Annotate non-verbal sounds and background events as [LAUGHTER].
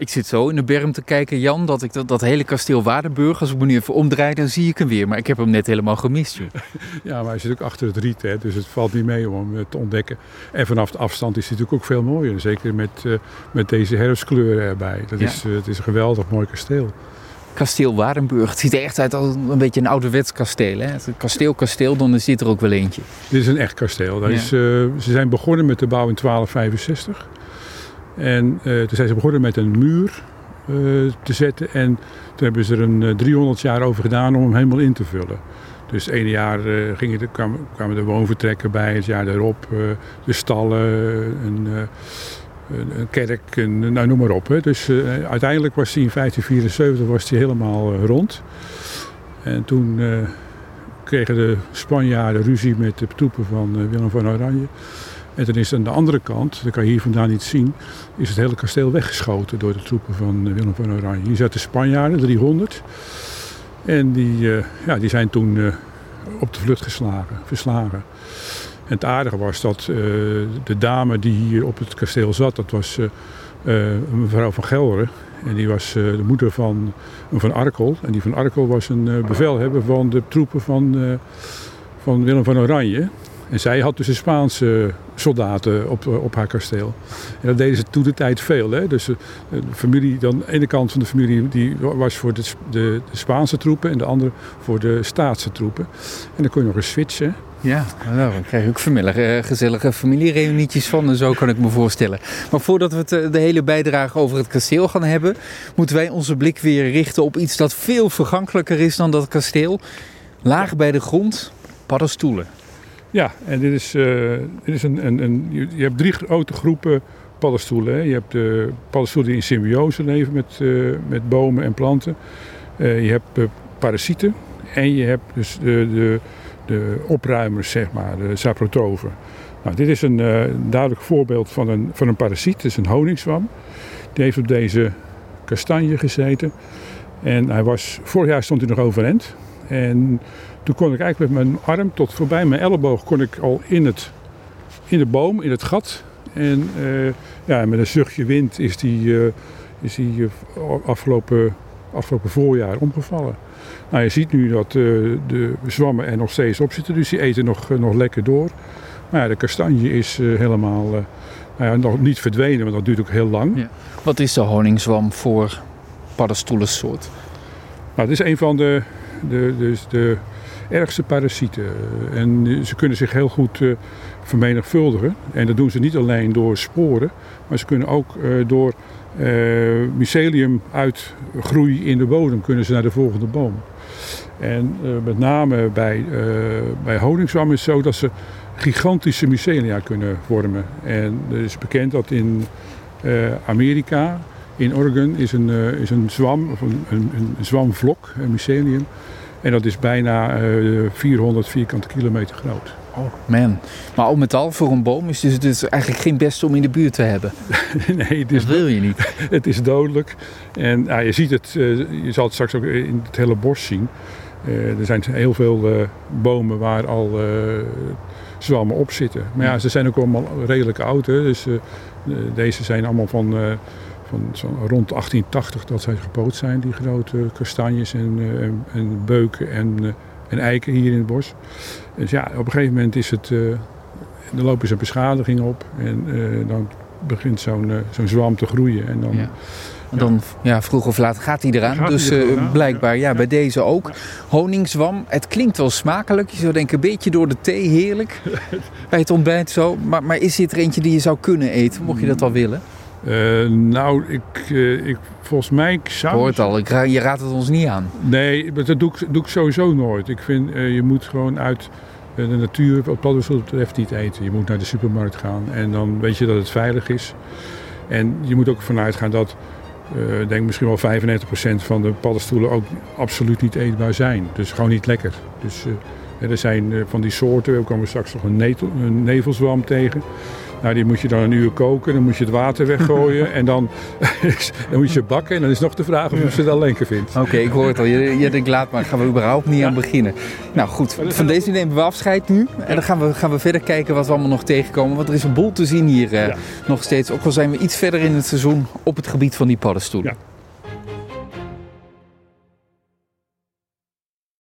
Ik zit zo in de berm te kijken, Jan, dat ik dat, dat hele kasteel Waardenburg, als ik me nu even omdraai, dan zie ik hem weer. Maar ik heb hem net helemaal gemist, joh. [LAUGHS] Ja, maar hij zit ook achter het riet, hè, dus het valt niet mee om hem te ontdekken. En vanaf de afstand is hij natuurlijk ook veel mooier. Zeker met, uh, met deze herfstkleuren erbij. Dat Ja. is, uh, het is een geweldig mooi kasteel. Kasteel Waardenburg. Het ziet er echt uit als een beetje een ouderwets kasteel. Hè? Het kasteel, kasteel, dan zit er ook wel eentje. Dit is een echt kasteel. Dat Ja. is, uh, ze zijn begonnen met de bouw in 1265. En uh, toen zijn ze begonnen met een muur uh, te zetten. En toen hebben ze er een uh, 300 jaar over gedaan om hem helemaal in te vullen. Dus het ene jaar gingen de, kwamen, kwamen de woonvertrekken bij, het jaar daarop de stallen, een, een kerk, een, nou, noem maar op. Hè. Dus uiteindelijk was hij in 1574 was hij helemaal rond. En toen kregen de Spanjaarden ruzie met de troepen van Willem van Oranje. En toen is aan de andere kant, dat kan je hier vandaan niet zien, is het hele kasteel weggeschoten door de troepen van uh, Willem van Oranje. Hier zaten Spanjaarden, 300. En die, uh, ja, die zijn toen uh, op de vlucht geslagen, verslagen. En het aardige was dat de dame die hier op het kasteel zat, dat was mevrouw van Gelderen. En die was de moeder van, van Arkel. En die van Arkel was een bevelhebber van de troepen van, van Willem van Oranje. En zij had dus de Spaanse soldaten op, op haar kasteel. En dat deden ze toen de tijd veel. Hè? Dus de familie, dan de ene kant van de familie die was voor de, de, Spaanse troepen en de andere voor de Staatse troepen. En dan kon je nog eens switchen. Ja, nou, dan krijg je ook vanmiddag gezellige familiereunietjes van en zo kan ik me voorstellen. Maar voordat we de hele bijdrage over het kasteel gaan hebben, moeten wij onze blik weer richten op iets dat veel vergankelijker is dan dat kasteel. Laag bij de grond, paddenstoelen. Ja, en dit is, uh, dit is een, een, een, je hebt drie grote groepen paddenstoelen. Hè. Je hebt de paddenstoelen die in symbiose leven met, uh, met bomen en planten. Uh, je hebt parasieten en je hebt dus de, de, de opruimers, zeg maar, de saprotrofen. Nou, dit is een duidelijk voorbeeld van een, van een parasiet. Het is een honingswam. Die heeft op deze kastanje gezeten. En hij was, vorig jaar stond hij nog overeind. En toen kon ik eigenlijk met mijn arm tot voorbij mijn elleboog kon ik al in, het, in de boom, in het gat. En uh, ja, met een zuchtje wind is die, uh, is die uh, afgelopen, afgelopen voorjaar omgevallen. Nou, je ziet nu dat de zwammen er nog steeds op zitten, dus die eten nog, nog lekker door. Maar ja, de kastanje is helemaal nou ja, nog niet verdwenen, want dat duurt ook heel lang. Ja. Wat is de honingswam voor paddenstoelensoort? Nou, het is een van de, de, de, de ergste parasieten. En ze kunnen zich heel goed uh, vermenigvuldigen. En dat doen ze niet alleen door sporen, maar ze kunnen ook uh, door uh, mycelium uitgroei in de bodem kunnen ze naar de volgende boom. En met name bij, bij honingswam is het zo dat ze gigantische mycelia kunnen vormen. En het is bekend dat in Amerika, in Oregon, is een, is een zwam, of een, een, een zwamvlok, een mycelium. En dat is bijna uh, 400 vierkante kilometer groot. Oh man. Maar al met al voor een boom is het dus eigenlijk geen beste om in de buurt te hebben. [LAUGHS] nee, het is dat wil je niet. [LAUGHS] het is dodelijk. En uh, je ziet het, uh, je zal het straks ook in het hele bos zien. Er zijn heel veel bomen waar al zwammen op zitten. Maar ja, ze zijn ook allemaal redelijk oud. Hè? Dus deze zijn allemaal van van zo rond 1880 dat zij gepoot zijn, die grote kastanjes en, uh, en, en beuken en, uh, en eiken hier in het bos. Dus ja, op een gegeven moment is het, uh, er lopen ze beschadiging op en dan begint zo'n zo'n zwam te groeien. En dan, ja. En dan, ja, vroeg of laat gaat hij eraan. Gaat dus hij blijkbaar, ja, bij deze ook. Honingswam, het klinkt wel smakelijk. Je zou denken, een beetje door de thee, heerlijk. [LAUGHS] bij het ontbijt zo. Maar, maar is dit er eentje die je zou kunnen eten, mocht je dat wel willen? Uh, nou, ik, uh, ik, volgens mij zou... Ik hoor het al, ik ra je raadt het ons niet aan. Nee, dat doe ik, doe ik sowieso nooit. Ik vind, uh, je moet gewoon uit de natuur, wat paddenstoelen betreft, niet eten. Je moet naar de supermarkt gaan en dan weet je dat het veilig is. En je moet ook vanuit gaan dat, ik denk misschien wel 95% van de paddenstoelen ook absoluut niet eetbaar zijn. Dus gewoon niet lekker. Dus er zijn van die soorten, we komen straks nog een, netel, een nevelzwam tegen. Nou, die moet je dan een uur koken, dan moet je het water weggooien en dan, [LAUGHS] dan moet je bakken. En dan is nog de vraag of je ze dan lekker vindt. Oké, ik hoor het al. Je, je denkt, laat maar, gaan we überhaupt niet aan beginnen. Nou goed, van deze nemen we afscheid nu. En dan gaan we, gaan we verder kijken wat we allemaal nog tegenkomen. Want er is een boel te zien hier eh, Ja. nog steeds. Ook al zijn we iets verder in het seizoen op het gebied van die paddenstoelen. Ja.